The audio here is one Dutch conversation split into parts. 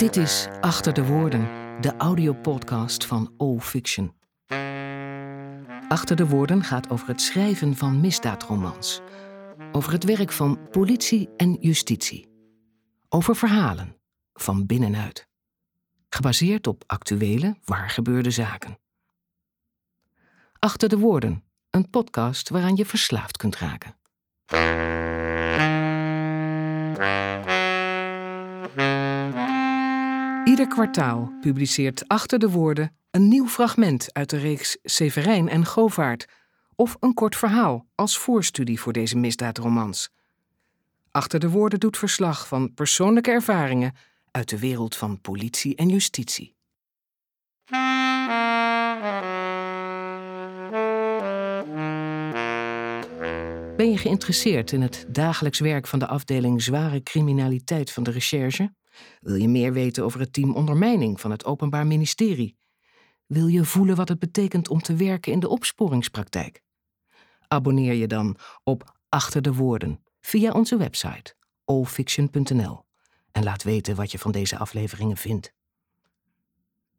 Dit is Achter de Woorden, de audiopodcast van O Fiction. Achter de Woorden gaat over het schrijven van misdaadromans. Over het werk van politie en justitie. Over verhalen, van binnenuit. Gebaseerd op actuele, waargebeurde zaken. Achter de Woorden, een podcast waaraan je verslaafd kunt raken. Ieder kwartaal publiceert Achter de Woorden een nieuw fragment uit de reeks Severijn en Govaert of een kort verhaal als voorstudie voor deze misdaadromans. Achter de Woorden doet verslag van persoonlijke ervaringen uit de wereld van politie en justitie. Ben je geïnteresseerd in het dagelijks werk van de afdeling zware criminaliteit van de recherche? Wil je meer weten over het team ondermijning van het Openbaar Ministerie? Wil je voelen wat het betekent om te werken in de opsporingspraktijk? Abonneer je dan op Achter de Woorden via onze website allfiction.nl en laat weten wat je van deze afleveringen vindt.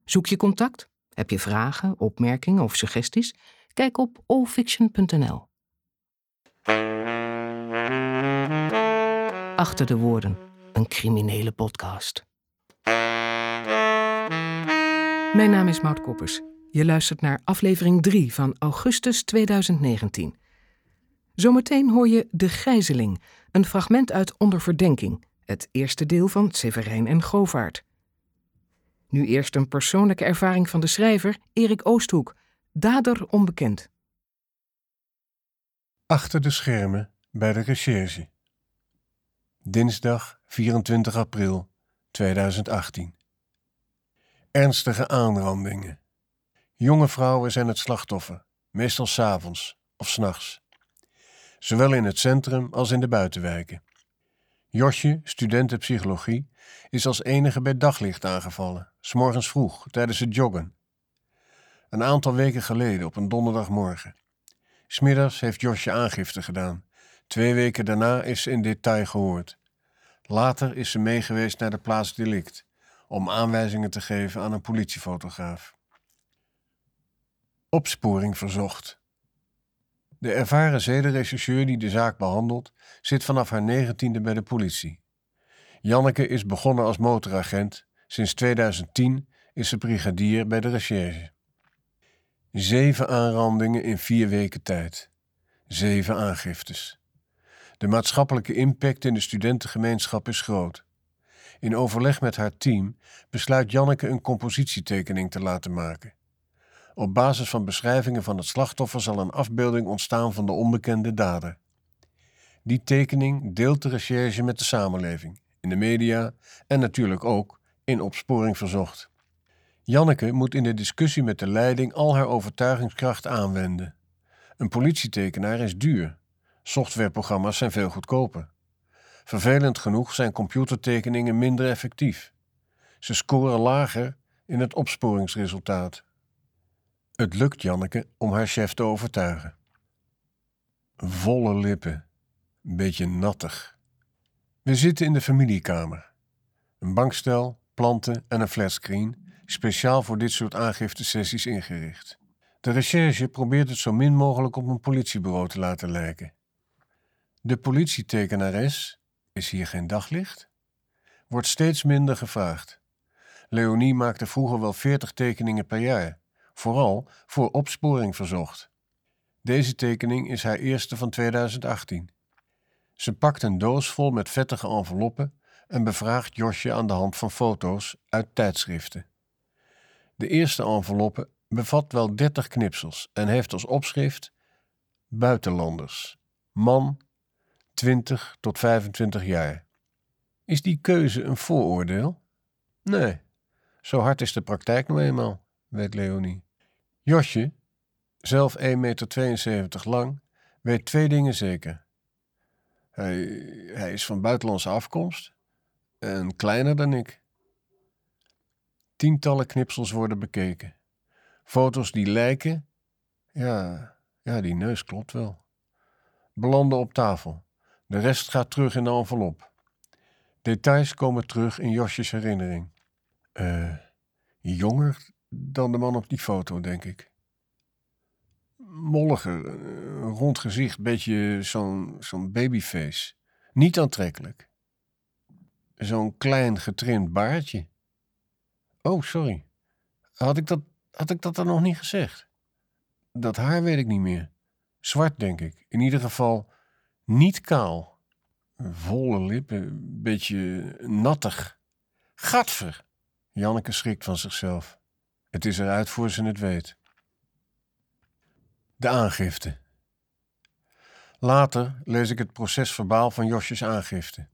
Zoek je contact? Heb je vragen, opmerkingen of suggesties? Kijk op allfiction.nl. Achter de Woorden, een criminele podcast. Mijn naam is Maud Koppers. Je luistert naar aflevering 3 van augustus 2019. Zometeen hoor je De Gijzeling, een fragment uit Onder Verdenking, het eerste deel van Severijn en Govaert. Nu eerst een persoonlijke ervaring van de schrijver Erik Oosthoek, dader onbekend. Achter de schermen bij de recherche. Dinsdag 24 april 2018. Ernstige aanrandingen. Jonge vrouwen zijn het slachtoffer, meestal s'avonds of s'nachts. Zowel in het centrum als in de buitenwijken. Josje, student psychologie, is als enige bij daglicht aangevallen, s'morgens vroeg, tijdens het joggen. Een aantal weken geleden, op een donderdagmorgen. Smiddags heeft Josje aangifte gedaan. Twee weken daarna is ze in detail gehoord. Later is ze meegeweest naar de plaats delict om aanwijzingen te geven aan een politiefotograaf. Opsporing verzocht. De ervaren zedenrechercheur die de zaak behandelt, zit vanaf haar negentiende bij de politie. Janneke is begonnen als motoragent. Sinds 2010 is ze brigadier bij de recherche. Zeven aanrandingen in vier weken tijd. Zeven aangiftes. De maatschappelijke impact in de studentengemeenschap is groot. In overleg met haar team besluit Janneke een compositietekening te laten maken. Op basis van beschrijvingen van het slachtoffer zal een afbeelding ontstaan van de onbekende dader. Die tekening deelt de recherche met de samenleving, in de media en natuurlijk ook in opsporing verzocht. Janneke moet in de discussie met de leiding al haar overtuigingskracht aanwenden. Een politietekenaar is duur. Softwareprogramma's zijn veel goedkoper. Vervelend genoeg zijn computertekeningen minder effectief. Ze scoren lager in het opsporingsresultaat. Het lukt Janneke om haar chef te overtuigen. Volle lippen, een beetje nattig. We zitten in de familiekamer. Een bankstel, planten en een flatscreen, speciaal voor dit soort aangiftesessies ingericht. De recherche probeert het zo min mogelijk op een politiebureau te laten lijken. De politietekenares, is hier geen daglicht? Wordt steeds minder gevraagd. Leonie maakte vroeger wel veertig tekeningen per jaar, vooral voor opsporing verzocht. Deze tekening is haar eerste van 2018. Ze pakt een doos vol met vettige enveloppen en bevraagt Josje aan de hand van foto's uit tijdschriften. De eerste enveloppe bevat wel 30 knipsels en heeft als opschrift Buitenlanders, man 20 tot 25 jaar. Is die keuze een vooroordeel? Nee, zo hard is de praktijk nou eenmaal, weet Leonie. Josje, zelf 1,72 meter lang, weet twee dingen zeker. Hij, hij is van buitenlandse afkomst en kleiner dan ik. Tientallen knipsels worden bekeken. Foto's die lijken, ja, ja, die neus klopt wel. Belanden op tafel. De rest gaat terug in de envelop. Details komen terug in Josjes herinnering. Uh, jonger dan de man op die foto, denk ik. Molliger, rond gezicht, beetje zo'n zo'n babyface. Niet aantrekkelijk. Zo'n klein getrimd baardje. Oh, sorry. Had ik, dat, had ik dat dan nog niet gezegd? Dat haar weet ik niet meer. Zwart, denk ik. In ieder geval niet kaal. Volle lippen, beetje nattig. Gadver! Janneke schrikt van zichzelf. Het is eruit voor ze het weet. De aangifte. Later lees ik het procesverbaal van Josjes aangifte.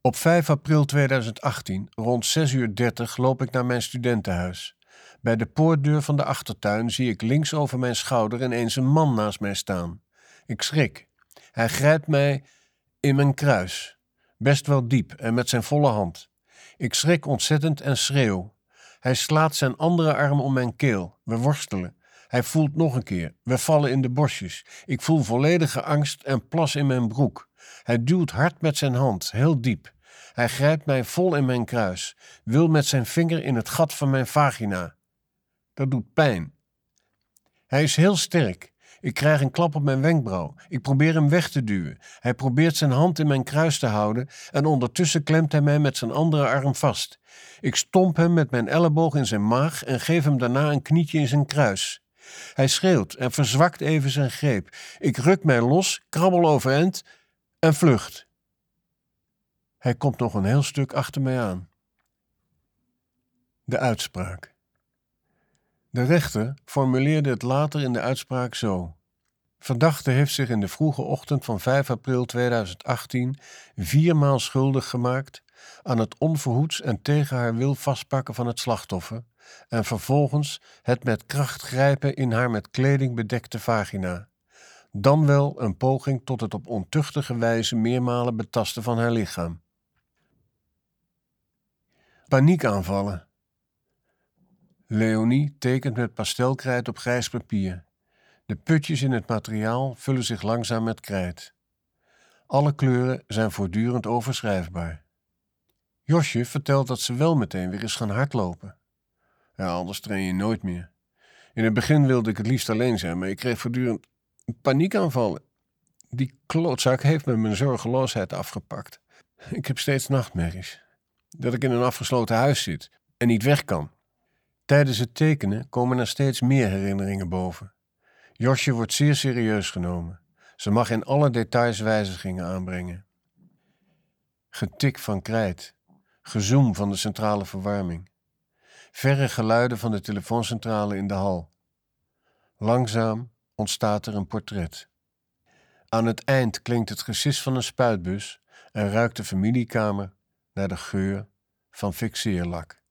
Op 5 april 2018, rond 6 uur 30, loop ik naar mijn studentenhuis. Bij de poortdeur van de achtertuin zie ik links over mijn schouder ineens een man naast mij staan. Ik schrik. Hij grijpt mij in mijn kruis, best wel diep en met zijn volle hand. Ik schrik ontzettend en schreeuw. Hij slaat zijn andere arm om mijn keel. We worstelen. Hij voelt nog een keer. We vallen in de bosjes. Ik voel volledige angst en plas in mijn broek. Hij duwt hard met zijn hand, heel diep. Hij grijpt mij vol in mijn kruis, wil met zijn vinger in het gat van mijn vagina. Dat doet pijn. Hij is heel sterk. Ik krijg een klap op mijn wenkbrauw. Ik probeer hem weg te duwen. Hij probeert zijn hand in mijn kruis te houden en ondertussen klemt hij mij met zijn andere arm vast. Ik stomp hem met mijn elleboog in zijn maag en geef hem daarna een knietje in zijn kruis. Hij schreeuwt en verzwakt even zijn greep. Ik ruk mij los, krabbel overeind en vlucht. Hij komt nog een heel stuk achter mij aan. De uitspraak. De rechter formuleerde het later in de uitspraak zo. Verdachte heeft zich in de vroege ochtend van 5 april 2018 viermaal schuldig gemaakt aan het onverhoeds en tegen haar wil vastpakken van het slachtoffer en vervolgens het met kracht grijpen in haar met kleding bedekte vagina. Dan wel een poging tot het op ontuchtige wijze meermalen betasten van haar lichaam. Paniekaanvallen. Leonie tekent met pastelkrijt op grijs papier. De putjes in het materiaal vullen zich langzaam met krijt. Alle kleuren zijn voortdurend overschrijfbaar. Josje vertelt dat ze wel meteen weer is gaan hardlopen. Ja, anders train je nooit meer. In het begin wilde ik het liefst alleen zijn, maar ik kreeg voortdurend paniekaanvallen. Die klootzak heeft me mijn zorgeloosheid afgepakt. Ik heb steeds nachtmerries. Dat ik in een afgesloten huis zit en niet weg kan. Tijdens het tekenen komen er steeds meer herinneringen boven. Josje wordt zeer serieus genomen. Ze mag in alle details wijzigingen aanbrengen. Getik van krijt, gezoem van de centrale verwarming, verre geluiden van de telefooncentrale in de hal. Langzaam ontstaat er een portret. Aan het eind klinkt het gesis van een spuitbus en ruikt de familiekamer naar de geur van fixeerlak.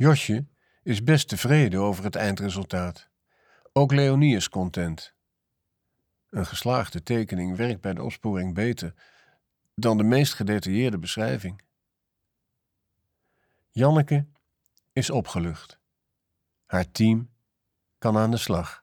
Josje is best tevreden over het eindresultaat. Ook Leonie is content. Een geslaagde tekening werkt bij de opsporing beter dan de meest gedetailleerde beschrijving. Janneke is opgelucht. Haar team kan aan de slag.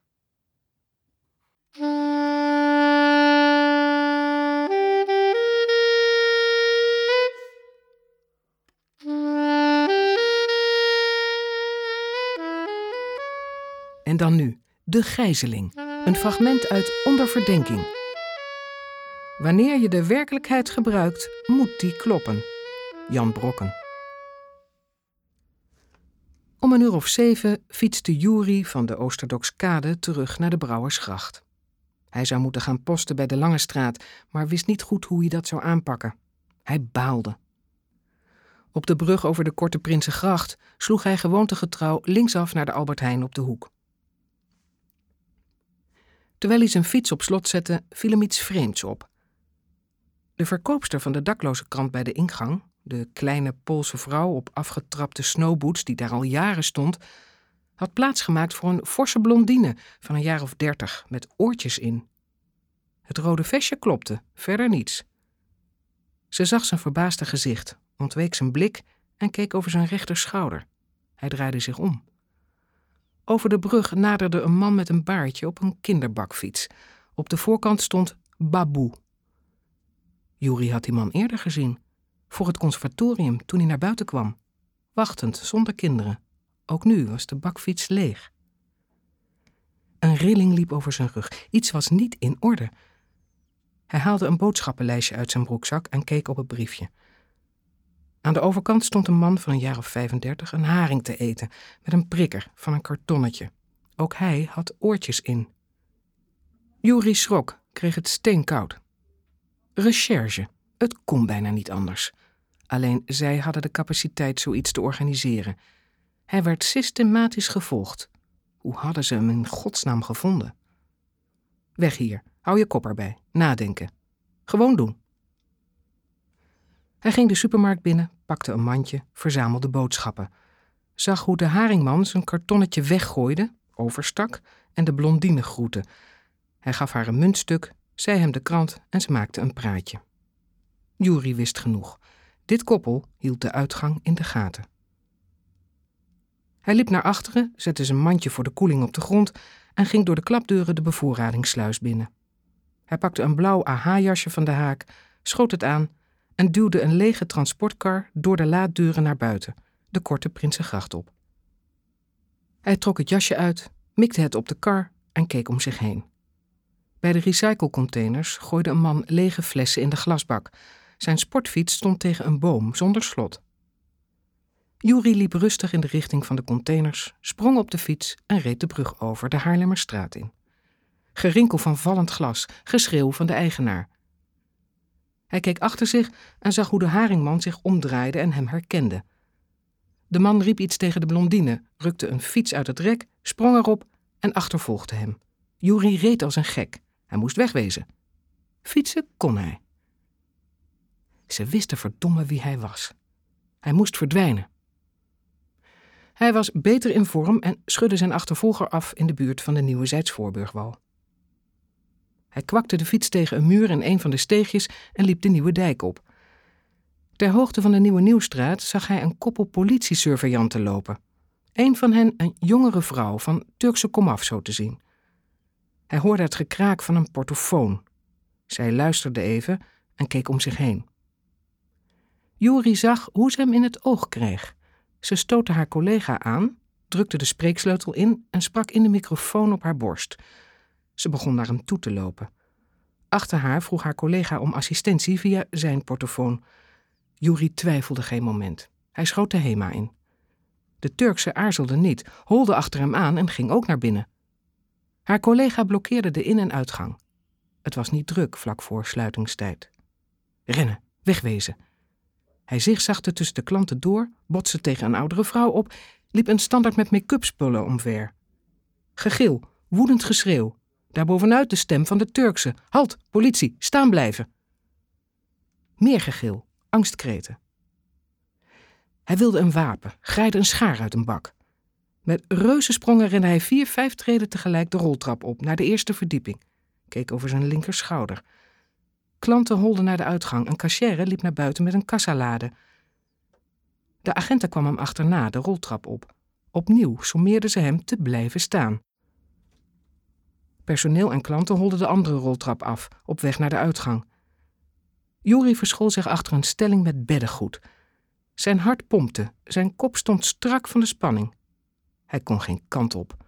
En dan nu, de gijzeling. Een fragment uit Onder Verdenking. Wanneer je de werkelijkheid gebruikt, moet die kloppen. Jan Brokken. Om een uur of zeven fietste Juri van de Oosterdoks-kade terug naar de Brouwersgracht. Hij zou moeten gaan posten bij de Lange Straat, maar wist niet goed hoe hij dat zou aanpakken. Hij baalde. Op de brug over de Korte Prinsengracht sloeg hij gewoontegetrouw linksaf naar de Albert Heijn op de hoek. Terwijl hij zijn fiets op slot zette, viel hem iets vreemds op. De verkoopster van de dakloze krant bij de ingang, de kleine Poolse vrouw op afgetrapte snowboots die daar al jaren stond, had plaatsgemaakt voor een forse blondine van een jaar of dertig met oortjes in. Het rode vestje klopte, verder niets. Ze zag zijn verbaasde gezicht, ontweek zijn blik en keek over zijn rechterschouder. Hij draaide zich om. Over de brug naderde een man met een baardje op een kinderbakfiets. Op de voorkant stond Baboe. Juri had die man eerder gezien. Voor het conservatorium toen hij naar buiten kwam. Wachtend, zonder kinderen. Ook nu was de bakfiets leeg. Een rilling liep over zijn rug. Iets was niet in orde. Hij haalde een boodschappenlijstje uit zijn broekzak en keek op het briefje. Aan de overkant stond een man van een jaar of 35 een haring te eten met een prikker van een kartonnetje. Ook hij had oortjes in. Juri schrok, kreeg het steenkoud. Recherche, het kon bijna niet anders. Alleen zij hadden de capaciteit zoiets te organiseren. Hij werd systematisch gevolgd. Hoe hadden ze hem in godsnaam gevonden? Weg hier, hou je kop erbij, nadenken. Gewoon doen. Hij ging de supermarkt binnen, pakte een mandje, verzamelde boodschappen. Zag hoe de haringman zijn kartonnetje weggooide, overstak en de blondine groette. Hij gaf haar een muntstuk, zei hem de krant en ze maakte een praatje. Juri wist genoeg. Dit koppel hield de uitgang in de gaten. Hij liep naar achteren, zette zijn mandje voor de koeling op de grond en ging door de klapdeuren de bevoorradingssluis binnen. Hij pakte een blauw AH-jasje van de haak, schoot het aan en duwde een lege transportkar door de laaddeuren naar buiten, de korte Prinsengracht op. Hij trok het jasje uit, mikte het op de kar en keek om zich heen. Bij de recyclecontainers gooide een man lege flessen in de glasbak. Zijn sportfiets stond tegen een boom zonder slot. Juri liep rustig in de richting van de containers, sprong op de fiets en reed de brug over de Haarlemmerstraat in. Gerinkel van vallend glas, geschreeuw van de eigenaar. Hij keek achter zich en zag hoe de haringman zich omdraaide en hem herkende. De man riep iets tegen de blondine, rukte een fiets uit het rek, sprong erop en achtervolgde hem. Juri reed als een gek. Hij moest wegwezen. Fietsen kon hij. Ze wisten verdomme wie hij was. Hij moest verdwijnen. Hij was beter in vorm en schudde zijn achtervolger af in de buurt van de nieuwe Zijdsvoorburgwal. Hij kwakte de fiets tegen een muur in een van de steegjes en liep de nieuwe dijk op. Ter hoogte van de Nieuwe Nieuwstraat zag hij een koppel politiesurveillanten lopen. Een van hen een jongere vrouw van Turkse komaf zo te zien. Hij hoorde het gekraak van een portofoon. Zij luisterde even en keek om zich heen. Juri zag hoe ze hem in het oog kreeg. Ze stootte haar collega aan, drukte de spreeksleutel in en sprak in de microfoon op haar borst. Ze begon naar hem toe te lopen. Achter haar vroeg haar collega om assistentie via zijn portofoon. Juri twijfelde geen moment. Hij schoot de HEMA in. De Turkse aarzelde niet, holde achter hem aan en ging ook naar binnen. Haar collega blokkeerde de in- en uitgang. Het was niet druk vlak voor sluitingstijd. Rennen, wegwezen. Hij zigzagde tussen de klanten door, botste tegen een oudere vrouw op, liep een standaard met make-up spullen omver. Gegil, woedend geschreeuw. Daarbovenuit de stem van de Turkse. Halt, politie, staan blijven. Meer gegil, angstkreten. Hij wilde een wapen, graaide een schaar uit een bak. Met reuzensprongen rende hij vier, vijf treden tegelijk de roltrap op naar de eerste verdieping. Keek over zijn linkerschouder. Klanten holden naar de uitgang. Een cachère liep naar buiten met een kassalade. De agenten kwam hem achterna de roltrap op. Opnieuw sommeerden ze hem te blijven staan. Personeel en klanten holden de andere roltrap af, op weg naar de uitgang. Juri verschool zich achter een stelling met beddengoed. Zijn hart pompte, zijn kop stond strak van de spanning. Hij kon geen kant op.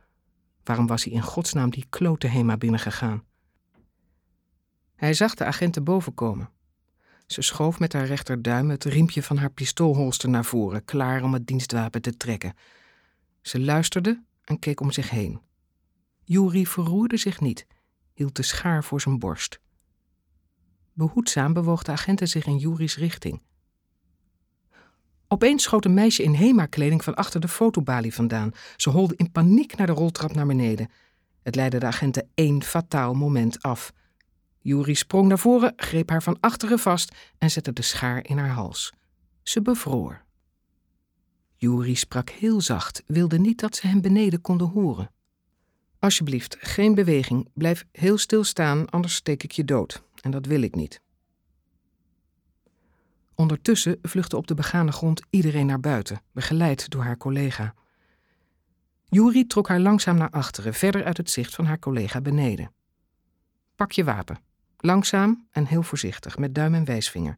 Waarom was hij in godsnaam die klote Hema binnengegaan? Hij zag de agenten boven komen. Ze schoof met haar rechterduim het riempje van haar pistoolholster naar voren, klaar om het dienstwapen te trekken. Ze luisterde en keek om zich heen. Juri verroerde zich niet, hield de schaar voor zijn borst. Behoedzaam bewoog de agenten zich in Juri's richting. Opeens schoot een meisje in Hema-kleding van achter de fotobalie vandaan. Ze holde in paniek naar de roltrap naar beneden. Het leidde de agenten één fataal moment af. Juri sprong naar voren, greep haar van achteren vast en zette de schaar in haar hals. Ze bevroor. Juri sprak heel zacht, wilde niet dat ze hem beneden konden horen. Alsjeblieft, geen beweging. Blijf heel stil staan, anders steek ik je dood. En dat wil ik niet. Ondertussen vluchtte op de begane grond iedereen naar buiten, begeleid door haar collega. Juri trok haar langzaam naar achteren, verder uit het zicht van haar collega beneden. Pak je wapen. Langzaam en heel voorzichtig, met duim en wijsvinger.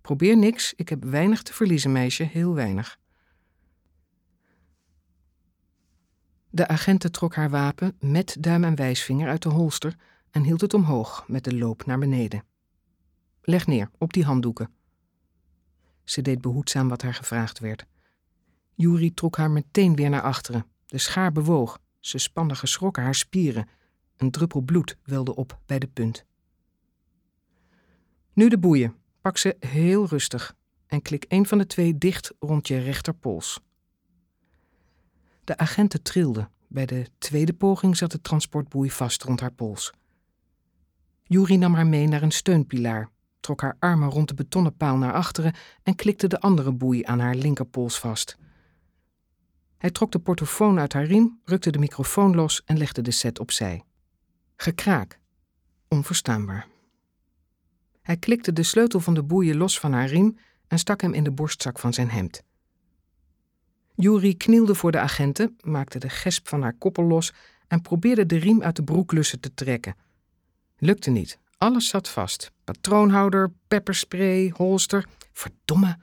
Probeer niks, ik heb weinig te verliezen, meisje, heel weinig. De agente trok haar wapen met duim en wijsvinger uit de holster en hield het omhoog met de loop naar beneden. Leg neer, op die handdoeken. Ze deed behoedzaam wat haar gevraagd werd. Juri trok haar meteen weer naar achteren. De schaar bewoog. Ze spande geschrokken haar spieren. Een druppel bloed welde op bij de punt. Nu de boeien. Pak ze heel rustig en klik een van de twee dicht rond je rechterpols. De agenten trilde. Bij de tweede poging zat de transportboei vast rond haar pols. Juri nam haar mee naar een steunpilaar, trok haar armen rond de betonnen paal naar achteren en klikte de andere boei aan haar linkerpols vast. Hij trok de portofoon uit haar riem, rukte de microfoon los en legde de set opzij. Gekraak. Onverstaanbaar. Hij klikte de sleutel van de boeien los van haar riem en stak hem in de borstzak van zijn hemd. Juri knielde voor de agenten, maakte de gesp van haar koppel los en probeerde de riem uit de broeklussen te trekken. Lukte niet. Alles zat vast. Patroonhouder, pepperspray, holster. Verdomme.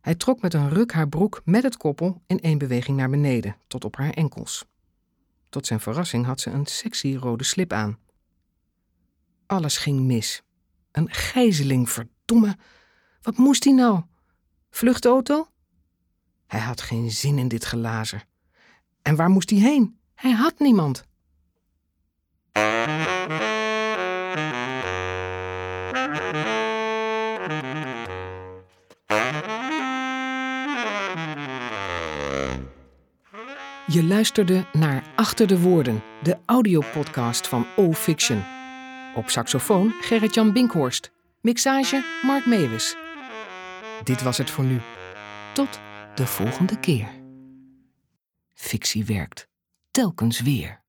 Hij trok met een ruk haar broek met het koppel in één beweging naar beneden, tot op haar enkels. Tot zijn verrassing had ze een sexy rode slip aan. Alles ging mis. Een gijzeling, verdomme. Wat moest hij nou? Vluchtauto? Hij had geen zin in dit gelazer. En waar moest hij heen? Hij had niemand. Je luisterde naar Achter de Woorden, de audiopodcast van O-Fiction. Op saxofoon Gerrit-Jan Binkhorst. Mixage Mark Meewis. Dit was het voor nu. Tot de volgende keer. Fictie werkt. Telkens weer.